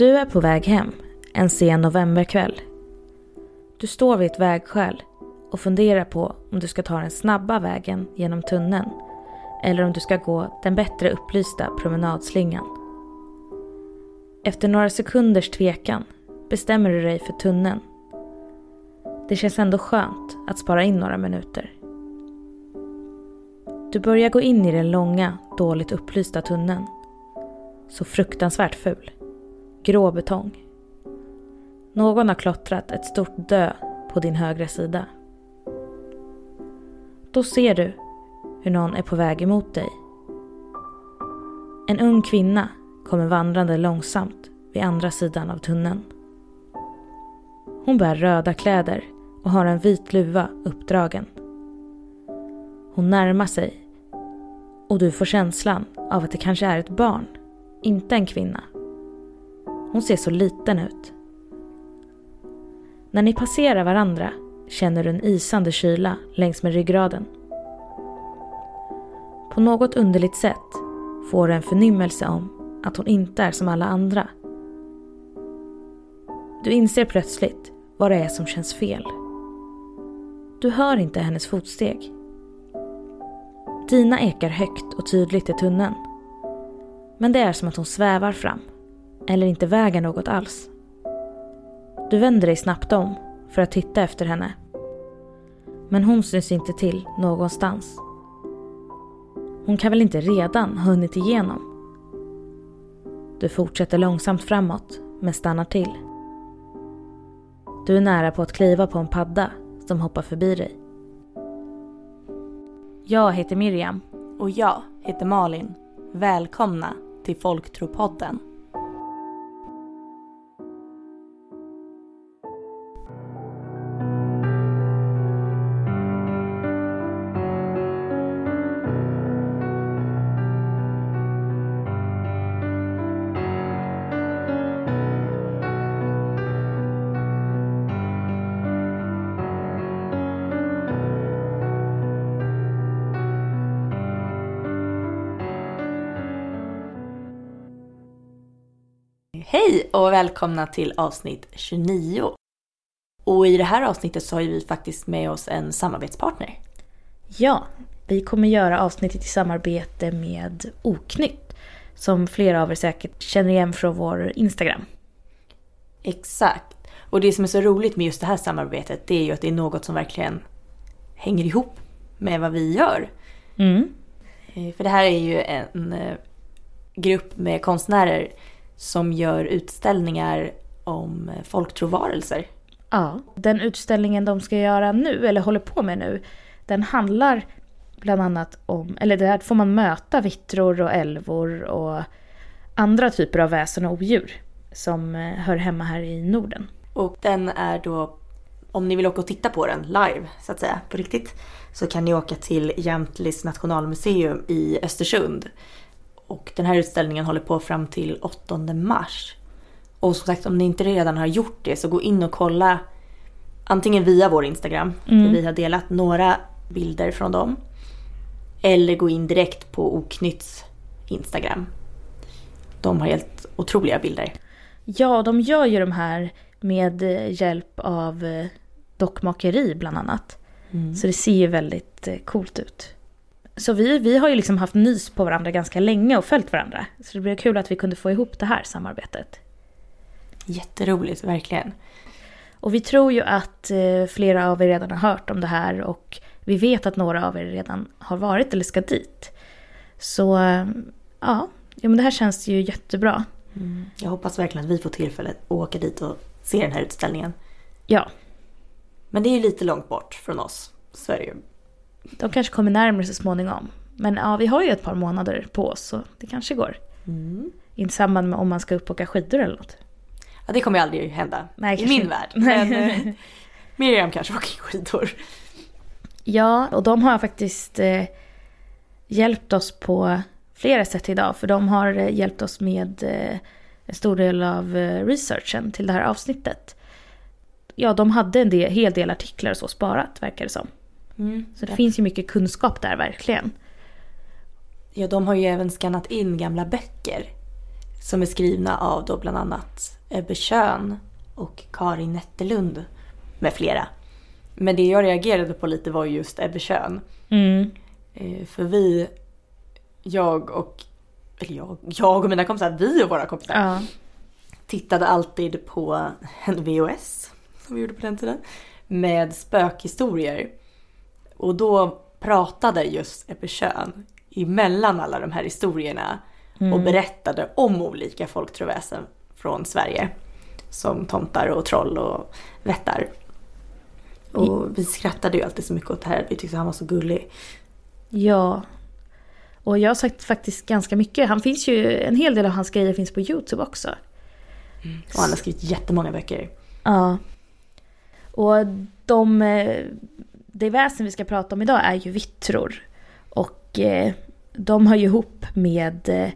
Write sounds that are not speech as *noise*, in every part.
Du är på väg hem en sen novemberkväll. Du står vid ett vägskäl och funderar på om du ska ta den snabba vägen genom tunneln eller om du ska gå den bättre upplysta promenadslingan. Efter några sekunders tvekan bestämmer du dig för tunneln. Det känns ändå skönt att spara in några minuter. Du börjar gå in i den långa, dåligt upplysta tunneln. Så fruktansvärt ful. Grå betong. Någon har klottrat ett stort dö på din högra sida. Då ser du hur någon är på väg emot dig. En ung kvinna kommer vandrande långsamt vid andra sidan av tunneln. Hon bär röda kläder och har en vit luva uppdragen. Hon närmar sig och du får känslan av att det kanske är ett barn, inte en kvinna. Hon ser så liten ut. När ni passerar varandra känner du en isande kyla längs med ryggraden. På något underligt sätt får du en förnimmelse om att hon inte är som alla andra. Du inser plötsligt vad det är som känns fel. Du hör inte hennes fotsteg. Dina ekar högt och tydligt i tunneln. Men det är som att hon svävar fram, eller inte väger något alls. Du vänder dig snabbt om för att titta efter henne. Men hon syns inte till någonstans. Hon kan väl inte redan ha hunnit igenom? Du fortsätter långsamt framåt, men stannar till. Du är nära på att kliva på en padda som hoppar förbi dig. Jag heter Miriam. Och jag heter Malin. Välkomna till Folktropodden. Och välkomna till avsnitt 29. Och i det här avsnittet så har vi faktiskt med oss en samarbetspartner. Ja, vi kommer göra avsnittet i samarbete med Oknytt. Som flera av er säkert känner igen från vår Instagram. Exakt. Och det som är så roligt med just det här samarbetet det är ju att det är något som verkligen hänger ihop med vad vi gör. Mm. Eh, För det här är ju en eh, grupp med konstnärer som gör utställningar om folktrovarelser. Ja, den utställningen de ska göra nu, eller håller på med nu, den handlar bland annat om, eller där får man möta vittror och älvor och andra typer av väsen och odjur som eh, hör hemma här i Norden. Och den är då, om ni vill åka och titta på den live så att säga, på riktigt, så kan ni åka till Jämtlis nationalmuseum i Östersund. Och den här utställningen håller på fram till 8 mars. Och som sagt, om ni inte redan har gjort det så gå in och kolla antingen via vår Instagram, Mm. för vi har delat några bilder från dem. Eller gå in direkt på Oknytts Instagram. De har helt otroliga bilder. Ja, de gör ju de här med hjälp av eh, dockmakeri bland annat. Så det ser ju väldigt eh, coolt ut. Så vi, vi har ju liksom haft nys på varandra ganska länge och följt varandra. Så det blir kul att vi kunde få ihop det här samarbetet. Jätteroligt, verkligen. Och vi tror ju att eh, flera av er redan har hört om det här och vi vet att några av er redan har varit eller ska dit. Så eh, ja, ja men det här känns ju jättebra. Jag hoppas verkligen att vi får tillfälle att åka dit och se den här utställningen. Ja, Men det är ju lite långt bort från oss. Så är det ju. De kanske kommer närmare så småningom. Men ja, vi har ju ett par månader på oss så det kanske går. I samband med om man ska upp och åka skidor eller något. Ja, det kommer ju aldrig hända Nej, i min inte. värld. Men eh, Miriam kanske åker skidor. Ja, och de har faktiskt eh, hjälpt oss på flera sätt idag. För de har eh, hjälpt oss med eh, en stor del av eh, researchen till det här avsnittet. Ja, de hade en del, hel del artiklar och så sparat verkar det som. Så det ja. finns ju mycket kunskap där verkligen. ja, de har ju även skannat in gamla böcker. Som är skrivna av då bland annat Ebbe Schön och Karin Nettelund med flera. Men det jag reagerade på lite var just Ebbe Schön. Mm. Eh, För vi, jag och, eller jag, jag och mina kompisar, vi och våra kompisar Ja. tittade alltid på en VHS, som vi gjorde på den tiden, med spökhistorier. Och då pratade just Schön emellan alla de här historierna och berättade om olika folktroväsen från Sverige. Som tomtar och troll och vättar. Och vi skrattade ju alltid så mycket åt det här. Vi tyckte han var så gullig. Ja. Och jag har sagt faktiskt ganska mycket. Han finns ju, en hel del av hans grejer finns på YouTube också. Och han har skrivit jättemånga böcker. Ja. Och de, eh, det väsen vi ska prata om idag är ju vittror. Och eh, de hör ju ihop med eh,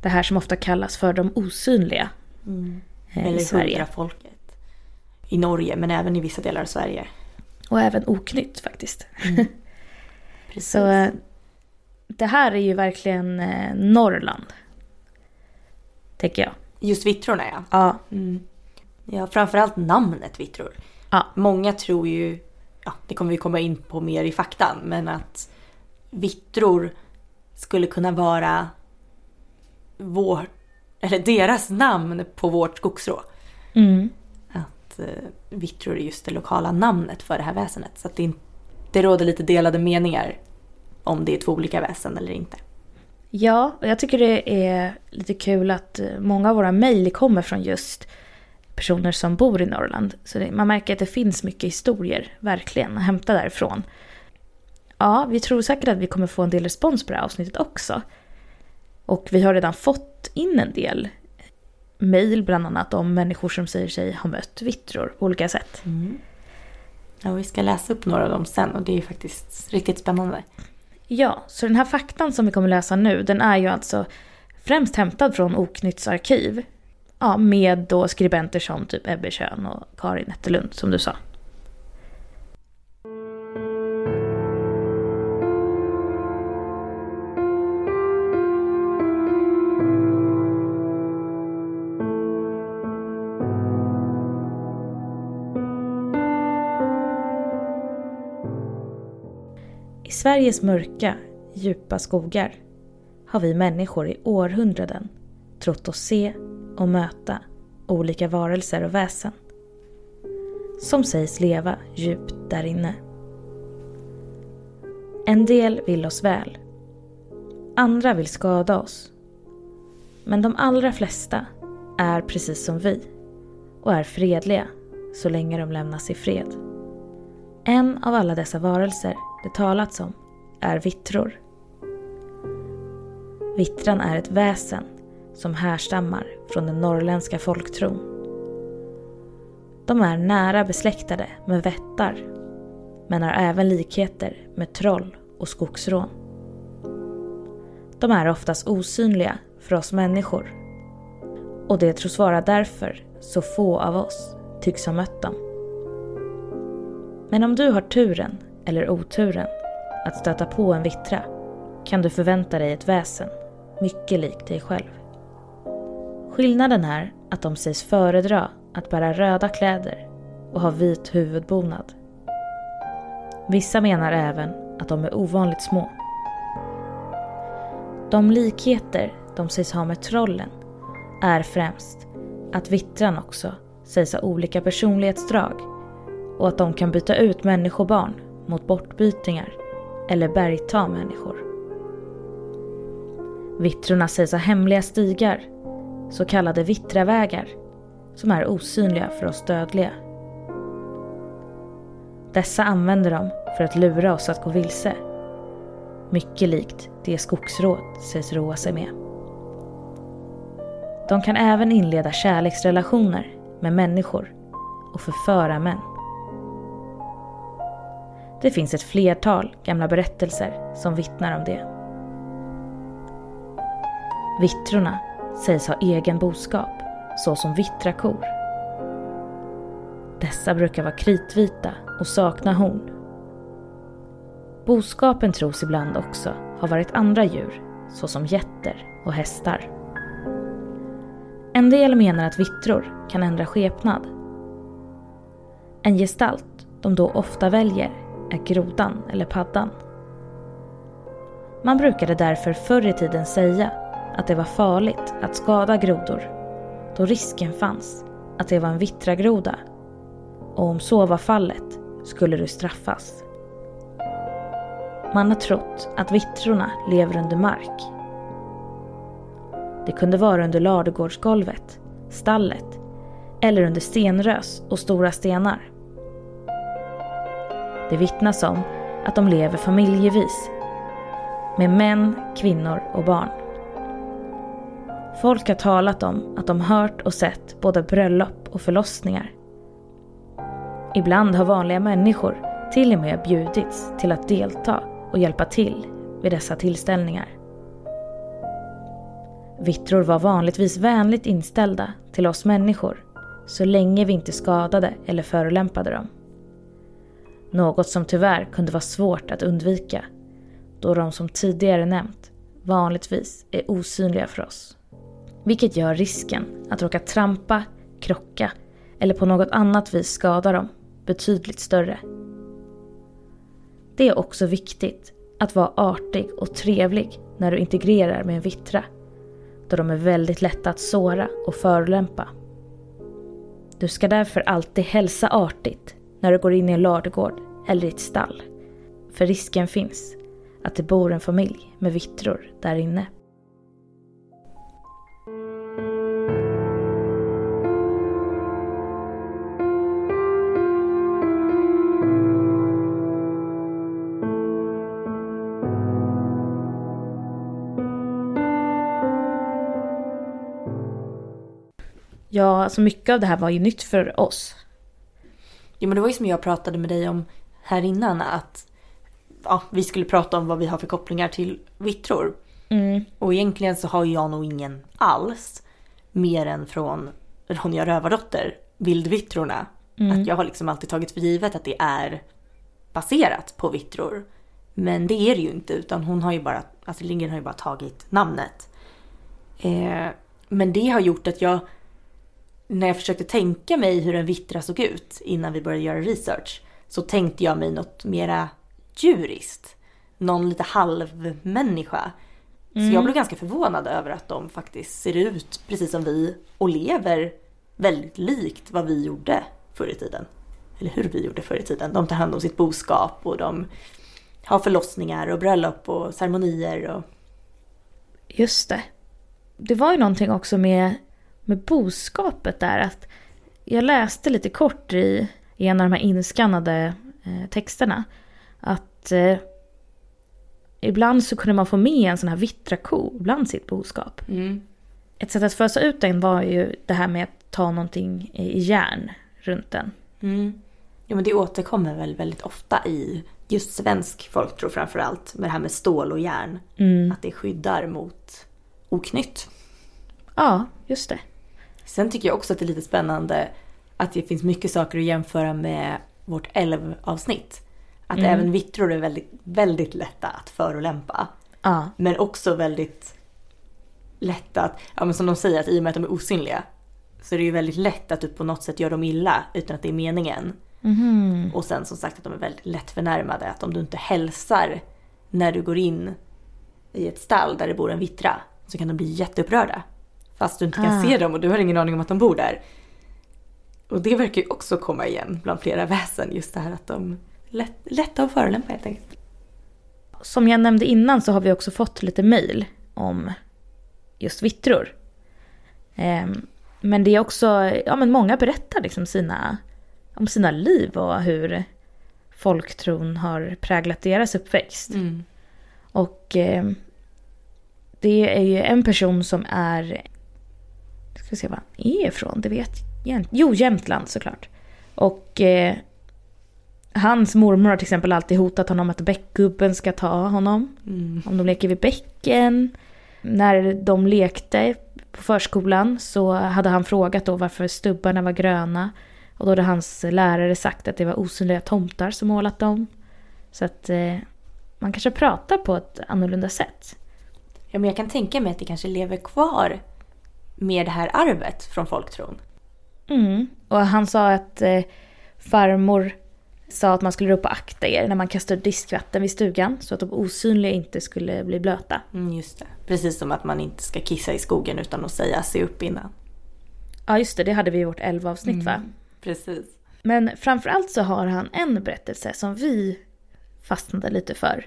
det här som ofta kallas för de osynliga eh, i Eller Sverige. hundrafolket. I Norge, men även i vissa delar av Sverige. Och även oknytt faktiskt. *laughs* Precis. Så eh, det här är ju verkligen eh, Norrland. Tänker jag. Just vittrorna ja. Ja. Mm. Ja, framförallt namnet vittror. Ja. Många tror ju, ja det kommer vi komma in på mer i faktan, men att vittror skulle kunna vara vår, eller deras namn på vårt skogsrå. Mm. Att eh, vittror är just det lokala namnet för det här väsenet. Så att det, det råder lite delade meningar om det är två olika väsen eller inte. Ja, och jag tycker det är lite kul att eh, många av våra mejl kommer från just personer som bor i Norrland. Så det, man märker att det finns mycket historier, verkligen, att hämta därifrån. Ja, vi tror säkert att vi kommer få en del respons på det här avsnittet också. Och vi har redan fått in en del mejl bland annat om människor som säger sig ha mött vittror på olika sätt. Ja, vi ska läsa upp några av dem sen och det är faktiskt riktigt spännande. Ja, så den här faktan som vi kommer läsa nu, den är ju alltså främst hämtad från Oknytts arkiv. Ja, med då skribenter som typ Ebbe Schön och Karin Nettelund som du sa. I Sveriges mörka, djupa skogar har vi människor i århundraden trott oss se och möta olika varelser och väsen som sägs leva djupt där inne. En del vill oss väl. Andra vill skada oss. Men de allra flesta är precis som vi och är fredliga så länge de lämnas i fred. En av alla dessa varelser det talats om är vittror. Vittran är ett väsen som härstammar från den norrländska folktron. De är nära besläktade med vättar men har även likheter med troll och skogsrån. De är oftast osynliga för oss människor och det tros vara därför så få av oss tycks ha mött dem. Men om du har turen eller oturen att stöta på en vittra kan du förvänta dig ett väsen mycket likt dig själv. Skillnaden är att de sägs föredra att bära röda kläder och ha vit huvudbonad. Vissa menar även att de är ovanligt små. De likheter de sägs ha med trollen är främst att vittran också sägs ha olika personlighetsdrag och att de kan byta ut människobarn mot bortbytingar eller bergta människor. Vittrorna sägs ha hemliga stigar, så kallade vittravägar, som är osynliga för oss dödliga. Dessa använder de för att lura oss att gå vilse. Mycket likt det skogsråd sägs roa sig med. De kan även inleda kärleksrelationer med människor och förföra män. Det finns ett flertal gamla berättelser som vittnar om det. Vittrorna sägs ha egen boskap, såsom vittrakor. Dessa brukar vara kritvita och sakna horn. Boskapen tros ibland också ha varit andra djur, såsom getter och hästar. En del menar att vittror kan ändra skepnad. En gestalt de då ofta väljer är grodan eller paddan. Man brukade därför förr i tiden säga att det var farligt att skada grodor då risken fanns att det var en vittragroda och om så var fallet skulle du straffas. Man har trott att vittrorna lever under mark. Det kunde vara under ladugårdsgolvet, stallet eller under stenrös och stora stenar. Det vittnas om att de lever familjevis med män, kvinnor och barn. Folk har talat om att de hört och sett både bröllop och förlossningar. Ibland har vanliga människor till och med bjudits till att delta och hjälpa till vid dessa tillställningar. Vittror var vanligtvis vänligt inställda till oss människor så länge vi inte skadade eller förolämpade dem. Något som tyvärr kunde vara svårt att undvika då de som tidigare nämnt vanligtvis är osynliga för oss. Vilket gör risken att råka trampa, krocka eller på något annat vis skada dem betydligt större. Det är också viktigt att vara artig och trevlig när du integrerar med en vittra då de är väldigt lätta att såra och förolämpa. Du ska därför alltid hälsa artigt när du går in i en ladugård eller i ett stall. För risken finns att det bor en familj med vittror där inne. Ja, alltså mycket av det här var ju nytt för oss. Jo men det var ju som jag pratade med dig om här innan att ja, vi skulle prata om vad vi har för kopplingar till vittror. Mm. Och egentligen så har jag nog ingen alls. Mer än från Ronja Rövardotter, Vildvittrorna. Mm. Att jag har liksom alltid tagit för givet att det är baserat på vittror. Men det är det ju inte utan hon har ju bara, alltså Lindgren har ju bara tagit namnet. Eh, men det har gjort att jag, när jag försökte tänka mig hur en vittra såg ut innan vi började göra research, så tänkte jag mig något mera djuriskt. Någon lite halvmänniska. Så Mm. jag blev ganska förvånad över att de faktiskt ser ut precis som vi och lever väldigt likt vad vi gjorde förr i tiden. Eller hur vi gjorde förr i tiden. De tar hand om sitt boskap och de har förlossningar och bröllop och ceremonier. Och... Just det. Det var ju någonting också med, med boskapet där. att Jag läste lite kort i, i en av de här inskannade eh, texterna. Att eh, ibland så kunde man få med en sån här vittrako bland sitt boskap. Ett sätt att fösa ut den var ju det här med att ta någonting i järn runt den. Mm. Jo men det återkommer väl väldigt ofta i just svensk folktro framförallt. Med det här med stål och järn. Mm. Att det skyddar mot oknytt. Ja, just det. Sen tycker jag också att det är lite spännande att det finns mycket saker att jämföra med vårt älvavsnitt. Att Mm. även vittror är väldigt, väldigt lätta att förolämpa. Ja, Men också väldigt lätta att, ja men som de säger att i och med att de är osynliga så är det ju väldigt lätt att du på något sätt gör dem illa utan att det är meningen. Mhm. Och sen som sagt att de är väldigt lätt förnärmade. Att om du inte hälsar när du går in i ett stall där det bor en vittra så kan de bli jätteupprörda. Fast du inte kan Ah. se dem och du har ingen aning om att de bor där. Och det verkar ju också komma igen bland flera väsen. Just det här att de lätt, lätta att förolämpa helt enkelt. Som jag nämnde innan så har vi också fått lite mail om just vittror. Ehm, Men det är också, ja men många berättar liksom sina, om sina liv och hur folktron har präglat deras uppväxt. Mm. Och eh, det är ju en person som är, ska vi se var han är ifrån, det vet jag. Jo, Jämtland såklart. Och eh, hans mormor har till exempel alltid hotat honom att bäckgubben ska ta honom. Mm. Om de leker vid bäcken. När de lekte på förskolan så hade han frågat då varför stubbarna var gröna. Och då hade hans lärare sagt att det var osynliga tomtar som målat dem. Så att eh, man kanske pratar på ett annorlunda sätt. Ja men jag kan tänka mig att det kanske lever kvar med det här arvet från folktron. Mm. Och han sa att eh, farmor sa att man skulle ropa akta er när man kastar diskvatten vid stugan så att de osynliga inte skulle bli blöta. Mm, just det. Precis som att man inte ska kissa i skogen utan att säga se upp innan. Ja just det, det hade vi i vårt 11 avsnitt va? Precis. Men framförallt så har han en berättelse som vi fastnade lite för.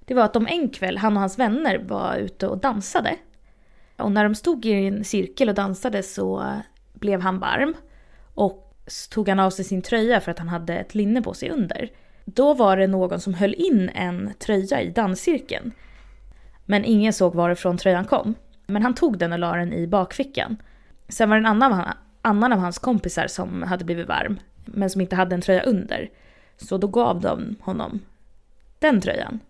Det var att om en kväll han och hans vänner var ute och dansade. Och när de stod i en cirkel och dansade så blev han varm. Och tog han av sig sin tröja för att han hade ett linne på sig under. Då var det någon som höll in en tröja i danscirkeln. Men ingen såg varifrån tröjan kom. Men han tog den och la den i bakfickan. Sen var det en annan, annan av hans kompisar som hade blivit varm, men som inte hade en tröja under. Så då gav de honom den tröjan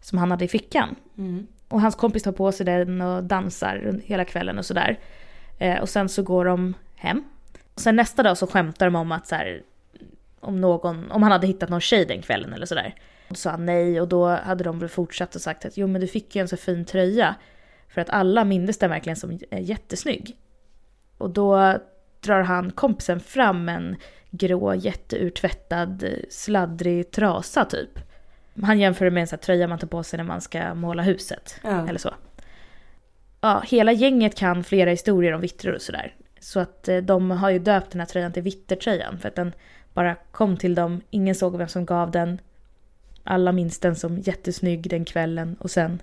som han hade i fickan. Mm. Och hans kompis tar på sig den och dansar hela kvällen och sådär. Eh, och sen så går de hem. Och sen nästa dag så skämtar de om att så här, om, någon, om han hade hittat någon tjej den kvällen eller sådär. Då sa han nej och då hade de väl fortsatt och sagt att jo men du fick ju en så fin tröja. För att alla mindes den verkligen som eh, jättesnygg. Och då drar han kompisen fram en grå jätteurtvättad sladdrig trasa typ. Han jämför det med en sån tröja man tar på sig när man ska måla huset. Ja. Eller så. Ja, hela gänget kan flera historier om vittror och sådär. Så att eh, de har ju döpt den här tröjan till vittertröjan. För att den bara kom till dem, ingen såg vem som gav den. Alla minns den som jättesnygg den kvällen och sen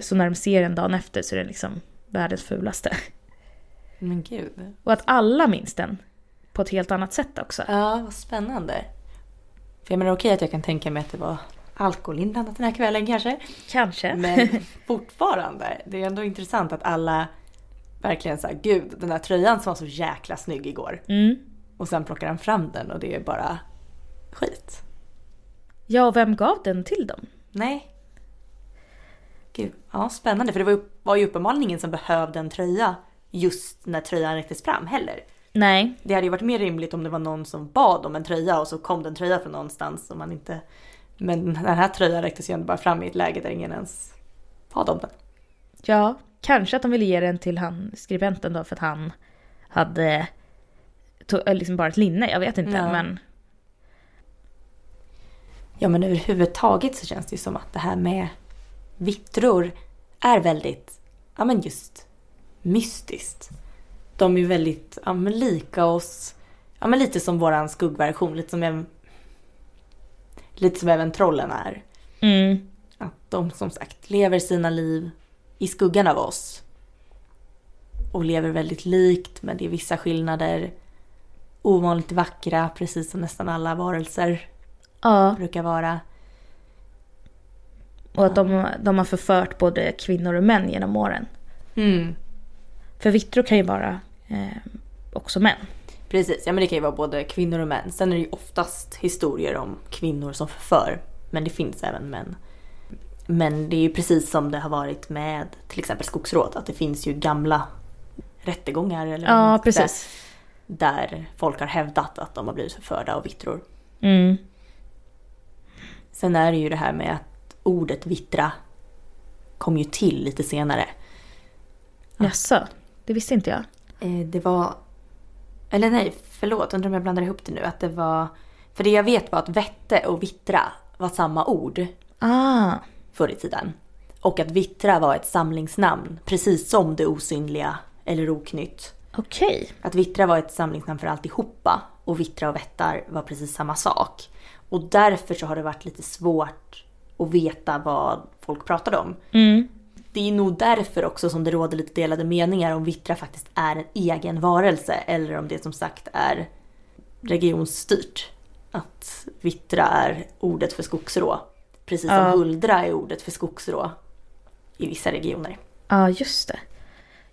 så när de ser den dagen efter så är den liksom världens fulaste. Men gud. Och att alla minns den på ett helt annat sätt också. Ja, vad spännande. För jag menar okej att jag kan tänka mig att det var alkohol inblandat den här kvällen kanske. Kanske. Men *laughs* fortfarande, det är ändå intressant att alla verkligen såhär, gud den där tröjan som var så jäkla snygg igår. Mm. Och sen plockar han fram den och det är bara skit. Ja, och vem gav den till dem? Nej. Gud, ja spännande. För det var ju, var ju uppenbarligen ingen som behövde en tröja just när tröjan räcktes fram heller. Nej. Det hade ju varit mer rimligt om det var någon som bad om en tröja och så kom det en tröja från någonstans som man inte... Men den här tröjan räcktes ju ändå bara fram i ett läge där ingen ens bad om den. Ja, kanske att de ville ge den till han skribenten då för att han hade to- eller liksom bara ett linne, jag vet inte. Ja. Men Ja men överhuvudtaget så känns det ju som att det här med vittror är väldigt, ja men just mystiskt. De är väldigt, ja men lika oss, ja men lite som våran skuggversion, lite som även, lite som även trollen är. mm, Att de som sagt lever sina liv i skuggan av oss. Och lever väldigt likt men det är vissa skillnader. Ovanligt vackra precis som nästan alla varelser ja, brukar vara. och att de, de har förfört både kvinnor och män genom åren. Mm. För vittror kan ju vara eh, också män. Precis, ja men det kan ju vara både kvinnor och män. Sen är det ju oftast historier om kvinnor som förför. Men det finns även män. Men det är ju precis som det har varit med till exempel skogsråd. Att det finns ju gamla rättegångar eller Ja, säga, precis. Där folk har hävdat att de har blivit förförda av vittror. Mm. Sen är det ju det här med att ordet vittra kom ju till lite senare. Jaså, det visste inte jag. Eh, Det var... Eller nej, förlåt, undrar om jag blandar ihop det nu. Att det var... För det jag vet var att vette och vittra var samma ord Ah, förr i tiden. Och att vittra var ett samlingsnamn, precis som det osynliga eller oknytt. okej. Att vittra var ett samlingsnamn för alltihopa och vittra och vättar var precis samma sak. Och därför så har det varit lite svårt att veta vad folk pratade om. Mm. Det är nog därför också som det råder lite delade meningar om vittra faktiskt är en egen varelse eller om det som sagt är regionsstyrt. Att vittra är ordet för skogsrå. Precis som Ja. huldra är ordet för skogsrå i vissa regioner. Ja, just det.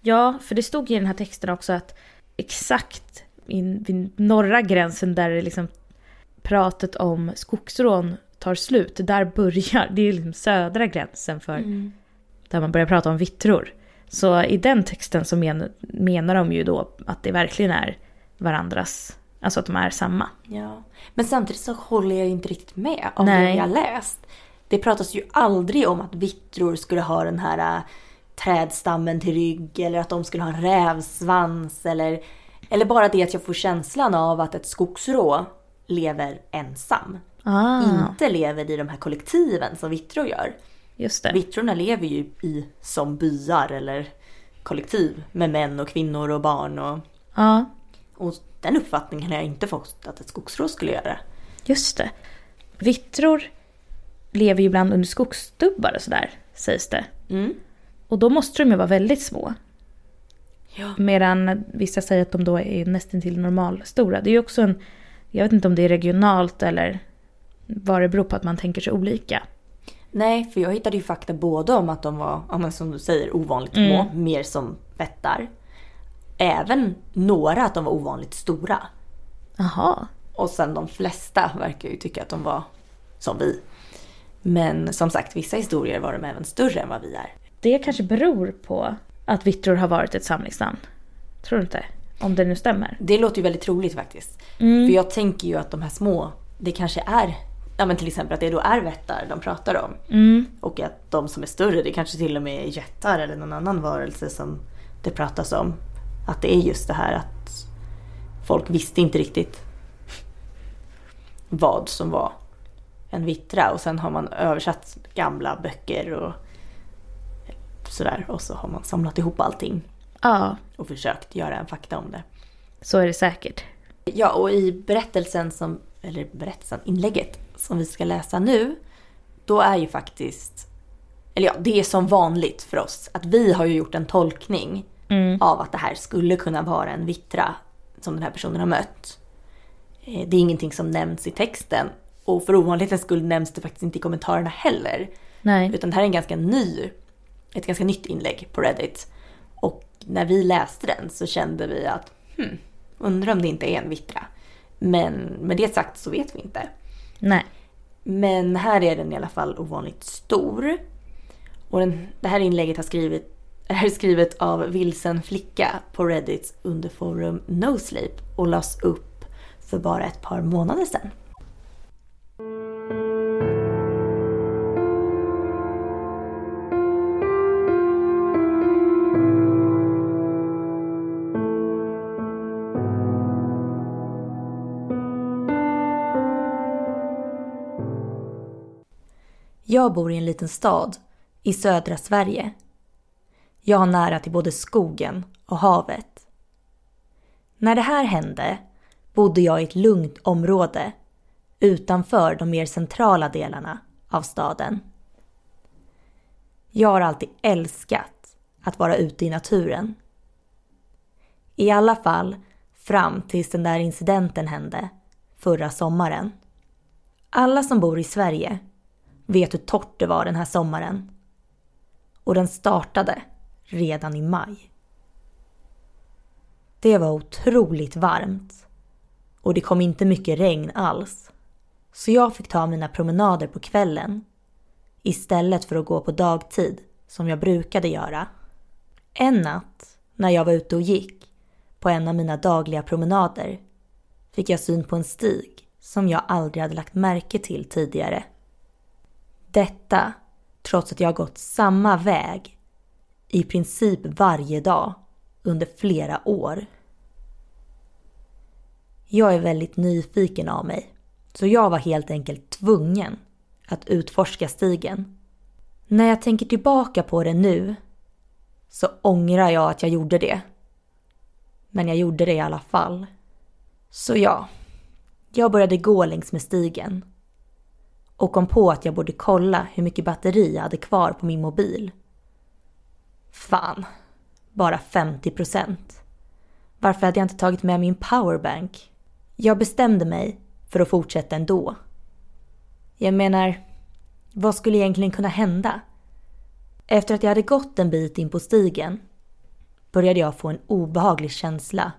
Ja, för det stod i den här texten också att exakt in, vid norra gränsen där det liksom pratet om skogsrån tar slut, där börjar, det är liksom södra gränsen för där man börjar prata om vittror. Så i den texten så men, menar de ju då att det verkligen är varandras, alltså att de är samma. Ja. Men samtidigt så håller jag inte riktigt med av Nej. det jag läst. Det pratas ju aldrig om att vittror skulle ha den här äh, trädstammen till rygg eller att de skulle ha en rävsvans eller, eller bara det att jag får känslan av att ett skogsrå lever ensam. Ah, Inte lever i de här kollektiven som vittror gör. Just det. Vittrorna lever ju i som byar eller kollektiv med män och kvinnor och barn och, Ja, och den uppfattningen har jag inte fått att ett skogsrå skulle göra. just det. Vittror lever ju ibland under skogsdubbar och sådär, sägs det. Mm. Och då måste de ju vara väldigt små. Ja. Medan vissa säger att de då är nästan till normalstora. Det är ju också en... Jag vet inte om det är regionalt eller vad det beror på att man tänker sig olika. Nej, för jag hittade ju fakta både om att de var, ja, men som du säger, ovanligt små, Mm. mer som vättar. Även några att de var ovanligt stora. Jaha. Och sen de flesta verkar ju tycka att de var som vi. Men som sagt, vissa historier var de även större än vad vi är. Det kanske beror på att vittror har varit ett samlingsnamn. Tror du inte? Om det nu stämmer. Det låter ju väldigt troligt faktiskt. Mm. För jag tänker ju att de här små, det kanske är, ja men till exempel att det då är vättar de pratar om. Mm. Och att de som är större, det kanske till och med är jättar eller någon annan varelse som det pratas om. Att det är just det här att folk visste inte riktigt vad som var en vittra. Och sen har man översatt gamla böcker och sådär. Och så har man samlat ihop allting Ja, och försökt göra en fakta om det. så är det säkert. Ja, och i berättelsen som, eller berättelsen, inlägget som vi ska läsa nu, då är ju faktiskt, eller ja, det är som vanligt för oss, att vi har ju gjort en tolkning Mm. av att det här skulle kunna vara en vittra som den här personen har mött. Eh, Det är ingenting som nämns i texten och för ovanlighetens skull nämns det faktiskt inte i kommentarerna heller. Nej. Utan det här är en ganska ny, ett ganska nytt inlägg på Reddit. Och när vi läste den så kände vi att, hmm, undrar om det inte är en vittra. Men med det sagt så vet vi inte. Nej. Men här är den i alla fall ovanligt stor. Och den, det här inlägget har skrivit, *laughs* är skrivet av Vilsen Flicka på Reddit under forum NoSleep och lades upp för bara ett par månader sedan. Jag bor i en liten stad i södra Sverige. Jag har nära till både skogen och havet. När det här hände bodde jag i ett lugnt område utanför de mer centrala delarna av staden. Jag har alltid älskat att vara ute i naturen. I alla fall fram tills den där incidenten hände förra sommaren. Alla som bor i Sverige vet hur torrt det var den här sommaren. Och den startade redan i maj. Det var otroligt varmt. Och det kom inte mycket regn alls. Så jag fick ta mina promenader på kvällen. Istället för att gå på dagtid som jag brukade göra. En natt när jag var ute och gick på en av mina dagliga promenader fick jag syn på en stig som jag aldrig hade lagt märke till tidigare. Detta trots att jag gått samma väg i princip varje dag under flera år. Jag är väldigt nyfiken av mig, så jag var helt enkelt tvungen att utforska stigen. När jag tänker tillbaka på det nu så ångrar jag att jag gjorde det. Men jag gjorde det i alla fall. Så ja, jag började gå längs med stigen och kom på att jag borde kolla hur mycket batteri jag hade kvar på min mobil. Fan, bara 50 procent. Varför hade jag inte tagit med min powerbank? Jag bestämde mig för att fortsätta ändå. Jag menar, vad skulle egentligen kunna hända? Efter att jag hade gått en bit in på stigen började jag få en obehaglig känsla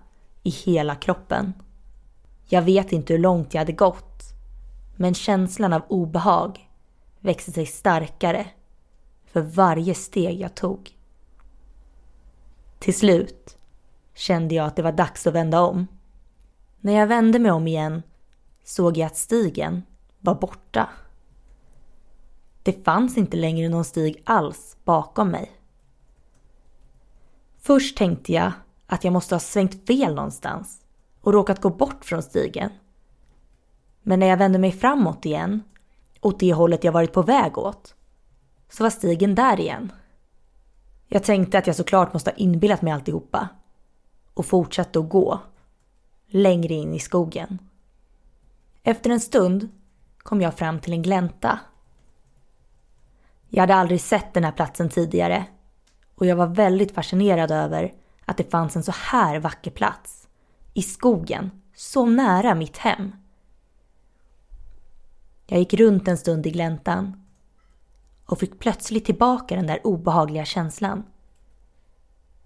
i hela kroppen. Jag vet inte hur långt jag hade gått men känslan av obehag växte sig starkare för varje steg jag tog. Till slut kände jag att det var dags att vända om. När jag vände mig om igen såg jag att stigen var borta. Det fanns inte längre någon stig alls bakom mig. Först tänkte jag att jag måste ha svängt fel någonstans och råkat gå bort från stigen. Men när jag vände mig framåt igen, åt det hållet jag varit på väg åt, så var stigen där igen. Jag tänkte att jag såklart måste ha inbillat mig alltihopa och fortsatte att gå längre in i skogen. Efter en stund kom jag fram till en glänta. Jag hade aldrig sett den här platsen tidigare och jag var väldigt fascinerad över att det fanns en så här vacker plats i skogen, så nära mitt hem. Jag gick runt en stund i gläntan och fick plötsligt tillbaka den där obehagliga känslan.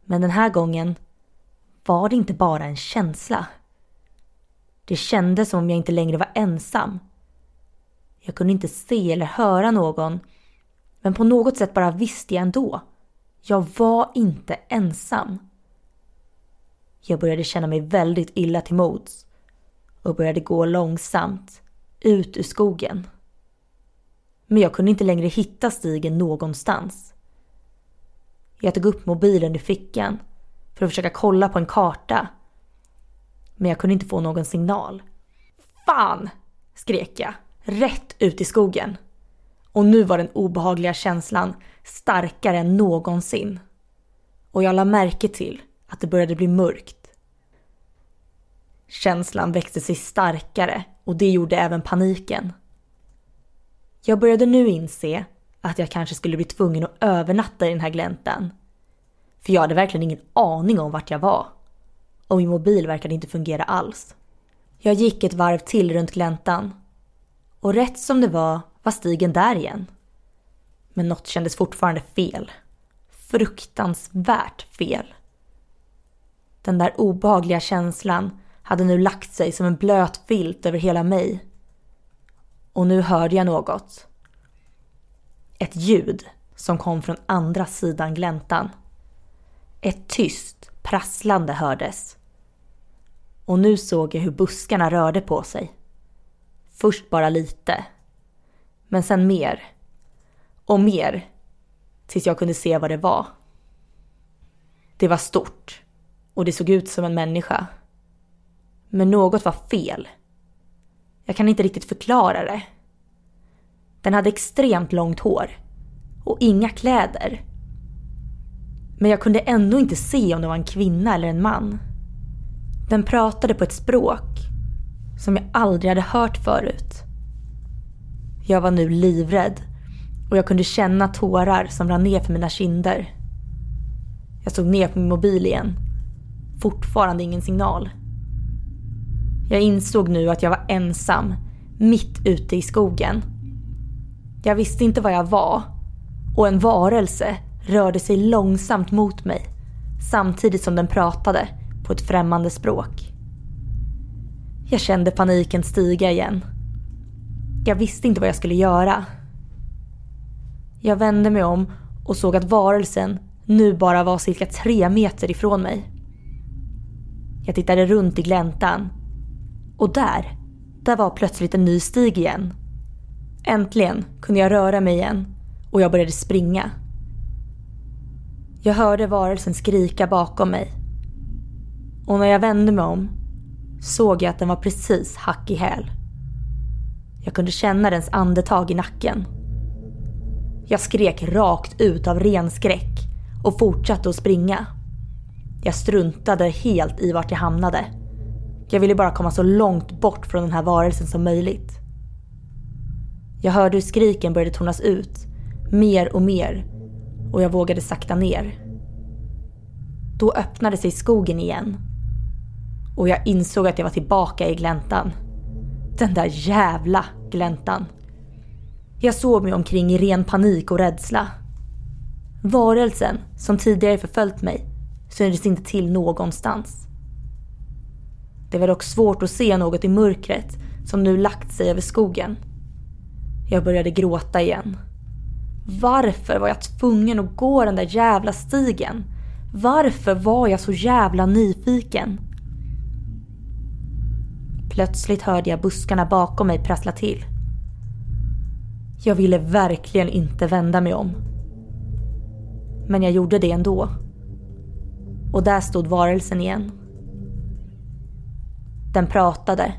Men den här gången var det inte bara en känsla. Det kändes som om jag inte längre var ensam. Jag kunde inte se eller höra någon, men på något sätt bara visste jag ändå. Jag var inte ensam. Jag började känna mig väldigt illa till mods och började gå långsamt ut ur skogen. Men jag kunde inte längre hitta stigen någonstans. Jag tog upp mobilen i fickan för att försöka kolla på en karta. Men jag kunde inte få någon signal. Fan! skrek jag, rätt ut i skogen. Och nu var den obehagliga känslan starkare än någonsin. Och jag la märke till att det började bli mörkt. Känslan växte sig starkare och det gjorde även paniken. Jag började nu inse att jag kanske skulle bli tvungen att övernatta i den här gläntan. För jag hade verkligen ingen aning om vart jag var. Och min mobil verkade inte fungera alls. Jag gick ett varv till runt gläntan. Och rätt som det var var stigen där igen. Men något kändes fortfarande fel. Fruktansvärt fel. Den där obehagliga känslan hade nu lagt sig som en blöt filt över hela mig. Och nu hörde jag något. Ett ljud som kom från andra sidan gläntan. Ett tyst prasslande hördes. Och nu såg jag hur buskarna rörde på sig. Först bara lite. Men sen mer. Och mer. Tills jag kunde se vad det var. Det var stort. Och det såg ut som en människa. Men något var fel. Jag kan inte riktigt förklara det. Den hade extremt långt hår. Och inga kläder. Men jag kunde ändå inte se om det var en kvinna eller en man. Den pratade på ett språk som jag aldrig hade hört förut. Jag var nu livrädd och jag kunde känna tårar som rann ner för mina kinder. Jag såg ner på min mobil igen. Fortfarande ingen signal. Jag insåg nu att jag var ensam, mitt ute i skogen. Jag visste inte vad jag var och en varelse rörde sig långsamt mot mig samtidigt som den pratade på ett främmande språk. Jag kände paniken stiga igen. Jag visste inte vad jag skulle göra. Jag vände mig om och såg att varelsen nu bara var cirka tre meter ifrån mig. Jag tittade runt i gläntan. Och där, där var plötsligt en ny stig igen. Äntligen kunde jag röra mig igen och jag började springa. Jag hörde varelsen skrika bakom mig. Och när jag vände mig om såg jag att den var precis hack i häl. Jag kunde känna dens andetag i nacken. Jag skrek rakt ut av ren skräck och fortsatte att springa. Jag struntade helt i vart jag hamnade. Jag ville bara komma så långt bort från den här varelsen som möjligt. Jag hörde hur skriken började tonas ut, mer och mer, och jag vågade sakta ner. Då öppnade sig skogen igen. Och jag insåg att jag var tillbaka i gläntan. Den där jävla gläntan. Jag såg mig omkring i ren panik och rädsla. Varelsen som tidigare förföljt mig syntes inte till någonstans. Det var dock svårt att se något i mörkret som nu lagt sig över skogen. Jag började gråta igen. Varför var jag tvungen att gå den där jävla stigen? Varför var jag så jävla nyfiken? Plötsligt hörde jag buskarna bakom mig prassla till. Jag ville verkligen inte vända mig om. Men jag gjorde det ändå. Och där stod varelsen igen. Den pratade.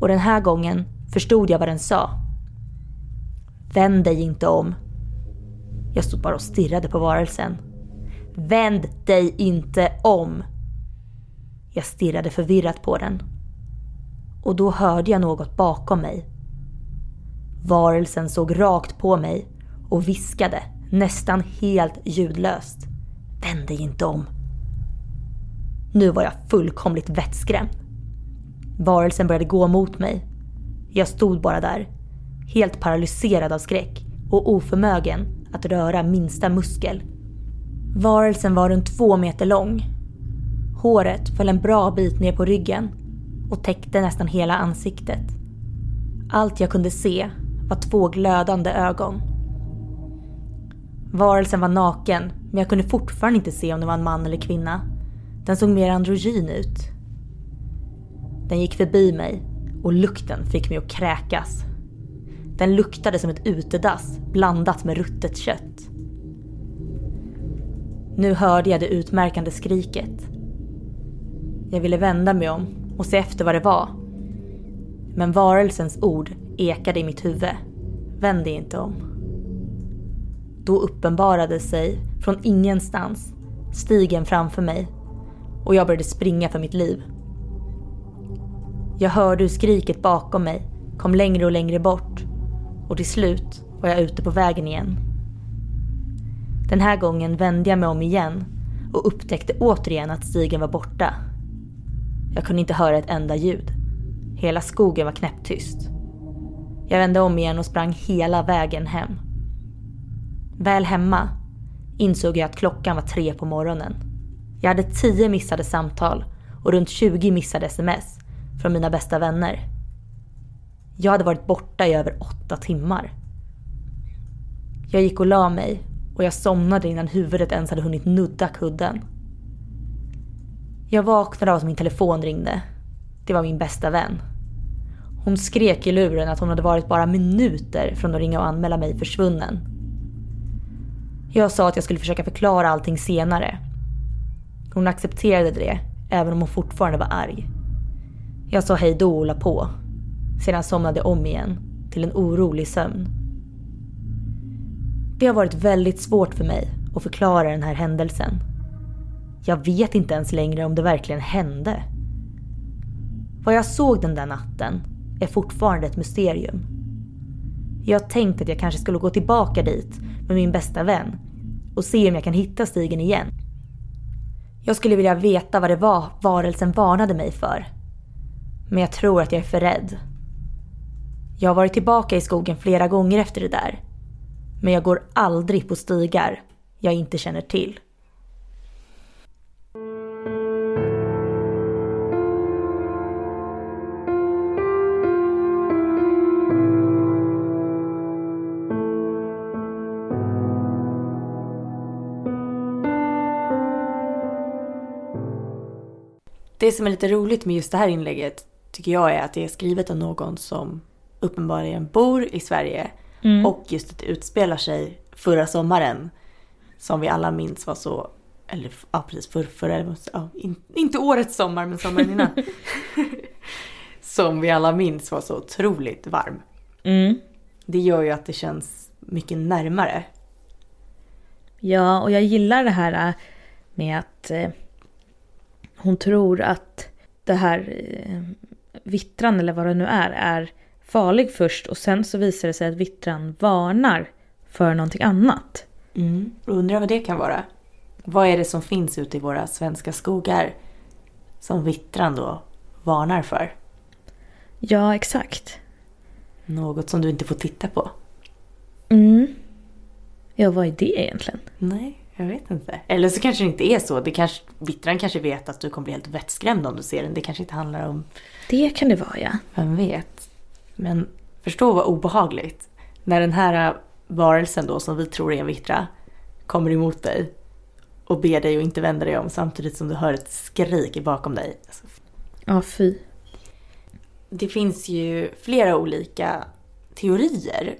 Och den här gången förstod jag vad den sa. Vänd dig inte om. Jag stod bara och stirrade på varelsen. Vänd dig inte om! Jag stirrade förvirrat på den. Och då hörde jag något bakom mig. Varelsen såg rakt på mig och viskade nästan helt ljudlöst. Vänd dig inte om. Nu var jag fullkomligt vettskrämd. Varelsen började gå mot mig. Jag stod bara där, helt paralyserad av skräck och oförmögen att röra minsta muskel. Varelsen var runt två meter lång. Håret föll en bra bit ner på ryggen och täckte nästan hela ansiktet. Allt jag kunde se var två glödande ögon. Varelsen var naken, men jag kunde fortfarande inte se om det var en man eller kvinna. Den såg mer androgyn ut. Den gick förbi mig och lukten fick mig att kräkas. Den luktade som ett utedass blandat med ruttet kött. Nu hörde jag det utmärkande skriket. Jag ville vända mig om och se efter vad det var. Men varelsens ord ekade i mitt huvud. Vänd dig inte om. Då uppenbarade sig från ingenstans stigen framför mig och jag började springa för mitt liv. Jag hörde hur skriket bakom mig kom längre och längre bort och till slut var jag ute på vägen igen. Den här gången vände jag mig om igen och upptäckte återigen att stigen var borta. Jag kunde inte höra ett enda ljud. Hela skogen var knäpptyst. Jag vände om igen och sprang hela vägen hem. Väl hemma insåg jag att klockan var tre på morgonen. Jag hade tio missade samtal och runt 20 missade sms från mina bästa vänner. Jag hade varit borta i över åtta timmar. Jag gick och la mig och jag somnade innan huvudet ens hade hunnit nudda kudden. Jag vaknade av att min telefon ringde. Det var min bästa vän. Hon skrek i luren att hon hade varit bara minuter från att ringa och anmäla mig försvunnen. Jag sa att jag skulle försöka förklara allting senare. Hon accepterade det, även om hon fortfarande var arg. Jag sa hej då och la på. Sedan somnade jag om igen, till en orolig sömn. Det har varit väldigt svårt för mig att förklara den här händelsen. Jag vet inte ens längre om det verkligen hände. Vad jag såg den där natten är fortfarande ett mysterium. Jag har tänkt att jag kanske skulle gå tillbaka dit med min bästa vän och se om jag kan hitta stigen igen. Jag skulle vilja veta vad det var varelsen varnade mig för. Men jag tror att jag är för rädd. Jag har varit tillbaka i skogen flera gånger efter det där. Men jag går aldrig på stigar jag inte känner till. Det som är lite roligt med just det här inlägget tycker jag är att det är skrivet av någon som uppenbarligen bor i Sverige mm. och just att det utspelar sig förra sommaren som vi alla minns var så, eller ja precis, för, för, ja, in, inte årets sommar men sommaren innan. *laughs* som vi alla minns var så otroligt varm. Mm. Det gör ju att det känns mycket närmare. Ja, och jag gillar det här med att eh, hon tror att det här eh, vittran eller vad det nu är, är farlig först och sen så visar det sig att vittran varnar för någonting annat. Mm. Undrar vad det kan vara. Vad är det som finns ute i våra svenska skogar som vittran då varnar för? Ja, exakt. Något som du inte får titta på. Mm. Ja, vad är det egentligen? Nej, jag vet inte. Eller så kanske det inte är så. Det kanske, vittran kanske vet att du kommer bli helt vettskrämd om du ser den. Det kanske inte handlar om... Det kan det vara, ja. Vem vet. Men förstå vad obehagligt. När den här varelsen då, som vi tror är en vittra, kommer emot dig och ber dig att inte vända dig om samtidigt som du hör ett skrik bakom dig. Alltså, ja, fy. Det finns ju flera olika teorier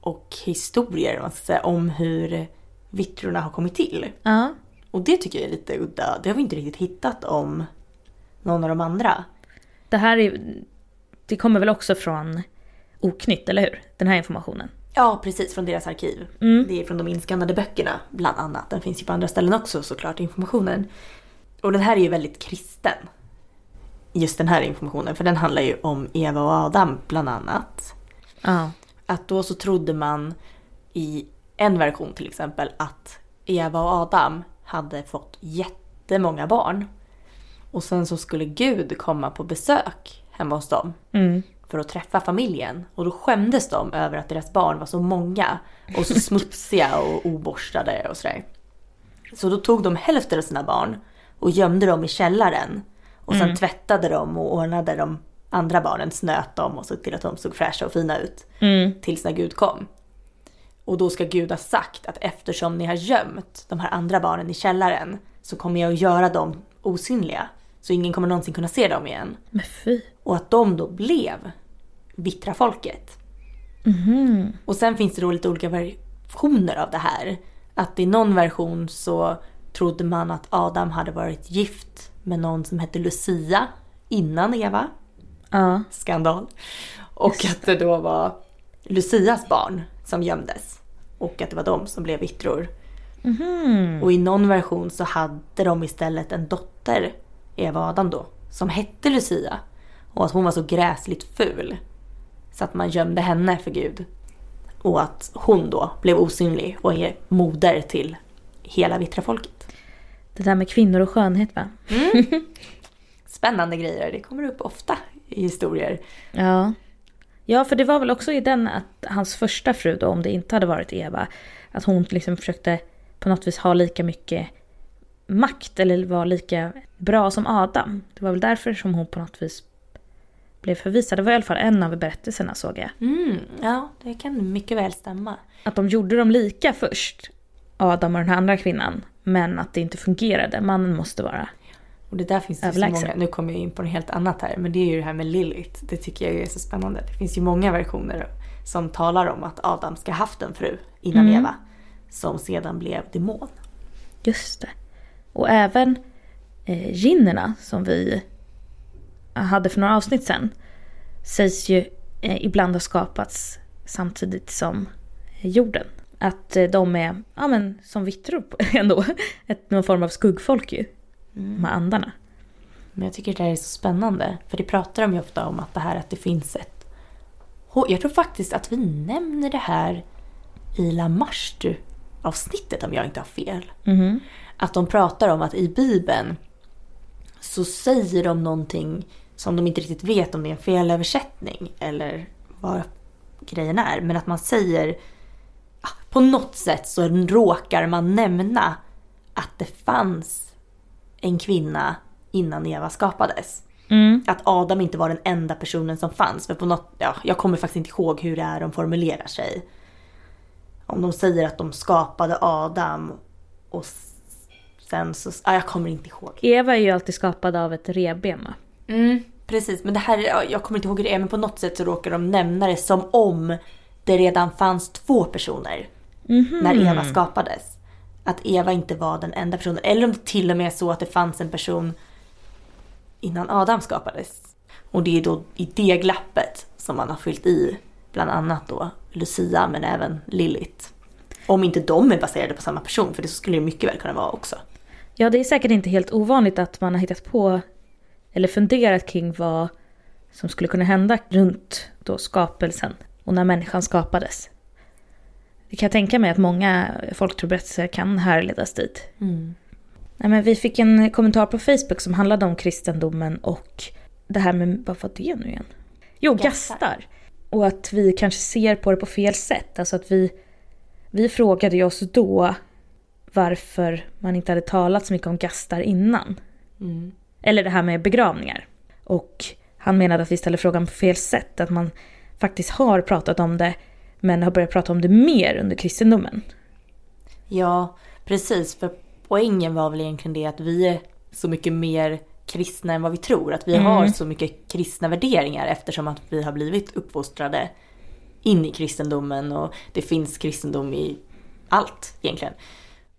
och historier man ska säga, om hur vittrorna har kommit till. Ja. Och det tycker jag är lite udda. Det har vi inte riktigt hittat om någon av de andra. Det här är, det kommer väl också från Oknytt, eller hur? Den här informationen. Ja, precis. Från deras arkiv. Mm. Det är från de inskannade böckerna, bland annat. Den finns ju på andra ställen också såklart, informationen. Och den här är ju väldigt kristen. Just den här informationen, för den handlar ju om Eva och Adam bland annat. Ja. Att då så trodde man i en version till exempel att Eva och Adam hade fått jättemånga barn. Och sen så skulle Gud komma på besök hemma hos dem Mm. för att träffa familjen. Och då skämdes de över att deras barn var så många och så smutsiga och oborstade och sådär. Så då tog de hälften av sina barn och gömde dem i källaren. Och sen tvättade de och ordnade de andra barnen, snöt dem och såg till att de såg fräscha och fina ut. Mm. Tills när Gud kom. Och då ska Gud ha sagt att eftersom ni har gömt de här andra barnen i källaren så kommer jag att göra dem osynliga. Så ingen kommer någonsin kunna se dem igen. Men fy. Och att de då blev vittra folket. Mhm. Och sen finns det då lite olika versioner av det här. Att i någon version så trodde man att Adam hade varit gift med någon som hette Lucia innan Eva. Ja. Skandal. Och att det då var Lucias barn som gömdes. Och att det var de som blev vittror. Mhm. Och i någon version så hade de istället en dotter, Eva Adam då, som hette Lucia. Och att hon var så gräsligt ful. Så att man gömde henne för Gud. Och att hon då blev osynlig och är moder till hela vittra folket. Det där med kvinnor och skönhet va? *laughs* Spännande grejer, det kommer upp ofta i historier. Ja. Ja, för det var väl också i den att hans första fru då, om det inte hade varit Eva, att hon liksom försökte på något vis ha lika mycket makt eller vara lika bra som Adam. Det var väl därför som hon på något vis blev förvisad. Det var i alla fall en av berättelserna såg jag. Mm, ja, det kan mycket väl stämma. Att de gjorde dem lika först, Adam och den här andra kvinnan. Men att det inte fungerade. Mannen måste vara. Och det där finns det så många, nu kommer jag in på något helt annat här, men det är ju det här med Lilith. Det tycker jag är så spännande. Det finns ju många versioner som talar om att Adam ska ha haft en fru innan Mm. Eva. Som sedan blev demon. Just det. Och även eh, ginnerna som vi hade för några avsnitt sen sägs ju eh, ibland ha skapats samtidigt som eh, jorden. Att eh, de är, ja men som vittror *laughs* ändå, ett, någon form av skuggfolk ju. De här andarna. Men jag tycker det här är så spännande. För det pratar de ju ofta om att det här att det finns ett... Jag tror faktiskt att vi nämner det här i La Marstu-avsnittet om jag inte har fel. Mhm. Att de pratar om att i Bibeln så säger de någonting som de inte riktigt vet om det är en felöversättning eller vad grejen är. Men att man säger, ah, på något sätt så råkar man nämna att det fanns en kvinna innan Eva skapades. Mm. Att Adam inte var den enda personen som fanns. För på något, ja, jag kommer faktiskt inte ihåg hur det är de formulerar sig. Om de säger att de skapade Adam och sen så... Ja, jag kommer inte ihåg. Eva är ju alltid skapad av ett revben va? Mm, precis, men det här, ja, jag kommer inte ihåg hur det är men på något sätt så råkar de nämna det som om det redan fanns två personer Mhm. när Eva skapades. Att Eva inte var den enda personen. Eller om det till och med är så att det fanns en person innan Adam skapades. Och det är då i det glappet som man har fyllt i bland annat då Lucia men även Lilith. Om inte de är baserade på samma person, för det skulle det mycket väl kunna vara också. Ja, det är säkert inte helt ovanligt att man har hittat på eller funderat kring vad som skulle kunna hända runt då skapelsen och när människan skapades. Det kan jag tänka mig att många folktroberättelser kan härledas dit. Nej, men vi fick en kommentar på Facebook som handlade om kristendomen och det här med, vad var det nu igen? Jo, Gastar. gastar. Och att vi kanske ser på det på fel sätt. Alltså att vi, vi frågade oss då varför man inte hade talat så mycket om gastar innan. Mm. Eller det här med begravningar. Och han menade att vi ställer frågan på fel sätt. Att man faktiskt har pratat om det men har börjat prata om det mer under kristendomen. Ja, precis. För poängen var väl egentligen det att vi är så mycket mer kristna än vad vi tror. Att vi Mm. har så mycket kristna värderingar eftersom att vi har blivit uppfostrade in i kristendomen och det finns kristendom i allt egentligen.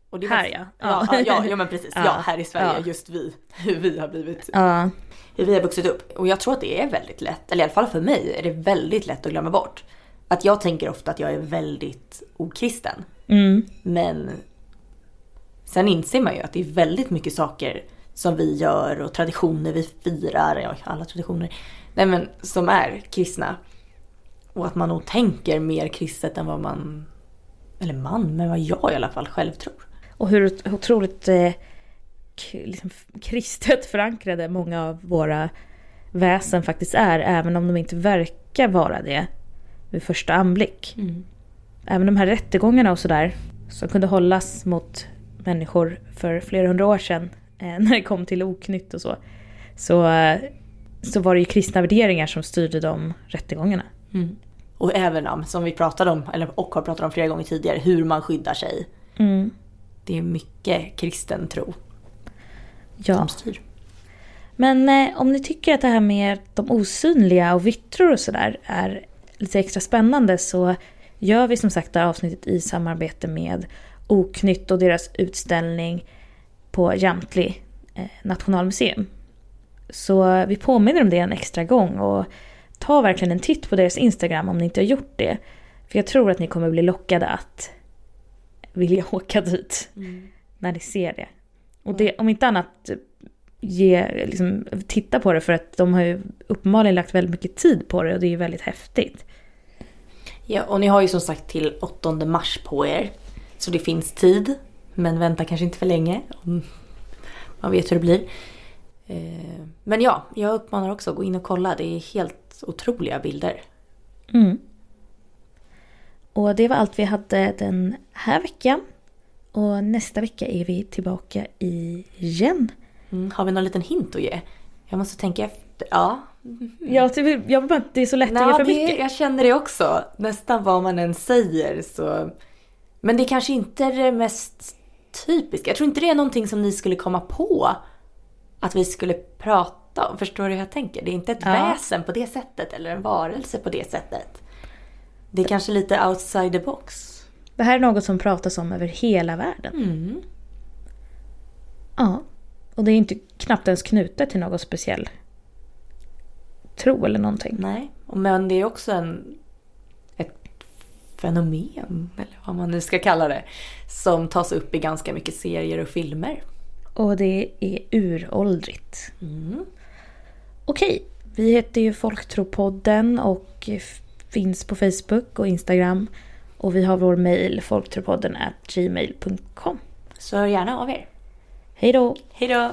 Och det Här, ja. Ja, ja, ja, ja men precis. Ja, *laughs* här i Sverige, just vi. Hur vi har blivit, Ja. hur vi har vuxit upp. Och jag tror att det är väldigt lätt, eller i alla fall för mig är det väldigt lätt att glömma bort. Att jag tänker ofta att jag är väldigt okristen. Mm. Men sen inser man ju att det är väldigt mycket saker som vi gör och traditioner vi firar, ja alla traditioner, nej men som är kristna. Och att man nog tänker mer kristet än vad man, eller man, men vad jag i alla fall själv tror. Och hur otroligt eh, liksom, kristet *laughs* förankrade många av våra väsen faktiskt är. Även om de inte verkar vara det vid första anblick. Även de här rättegångarna och sådär som kunde hållas mot människor för flera hundra år sedan eh, *laughs* när det kom till oknytt och så. Så, eh, så var det ju kristna värderingar som styrde de rättegångarna. Mm. Och även ja, som vi pratade om, eller och har pratat om flera gånger tidigare, hur man skyddar sig. Mm. Det är mycket kristen tro Ja. som styr. Men eh, om ni tycker att det här med de osynliga och vittror och sådär är lite extra spännande så gör vi som sagt det här avsnittet i samarbete med Oknytt och deras utställning på Jamtli eh, nationalmuseum. Så vi påminner om det en extra gång och ta verkligen en titt på deras Instagram om ni inte har gjort det. För jag tror att ni kommer bli lockade att vilja *laughs* åka dit när ni ser det. Och det, om inte annat, ge, liksom, titta på det för att de har ju uppenbarligen lagt väldigt mycket tid på det och det är ju väldigt häftigt. Ja, och ni har ju som sagt till 8 mars på er. Så det finns tid. Men vänta kanske inte för länge. om Man vet hur det blir. Eh, Men ja, jag uppmanar också att gå in och kolla. Det är helt otroliga bilder. Mm. Och det var allt vi hade den här veckan. Och nästa vecka är vi tillbaka igen. Mm, har vi någon liten hint att ge? Jag måste tänka efter. Ja. Jag, typ- jag bara det är så lätt att ge Nå, för det, mycket. jag känner det också. Nästan vad man än säger så. Men det kanske inte är det mest typiska. Jag tror inte det är någonting som ni skulle komma på att vi skulle prata om. Förstår du hur jag tänker? Det är inte ett Ja. väsen på det sättet eller en varelse på det sättet. Det är kanske lite outside the box. Det här är något som pratas om över hela världen. Mm. Ja. Och det är inte knappt ens knutet till någon speciell tro eller någonting. Nej, men det är också en, ett fenomen, eller vad man nu ska kalla det, som tas upp i ganska mycket serier och filmer. Och det är uråldrigt. Mm. Okej, vi heter ju Folktropodden och finns på Facebook och Instagram. Och vi har vår mejl folktropodden gmail.com. Så hör gärna av er. Hej då! Hej då!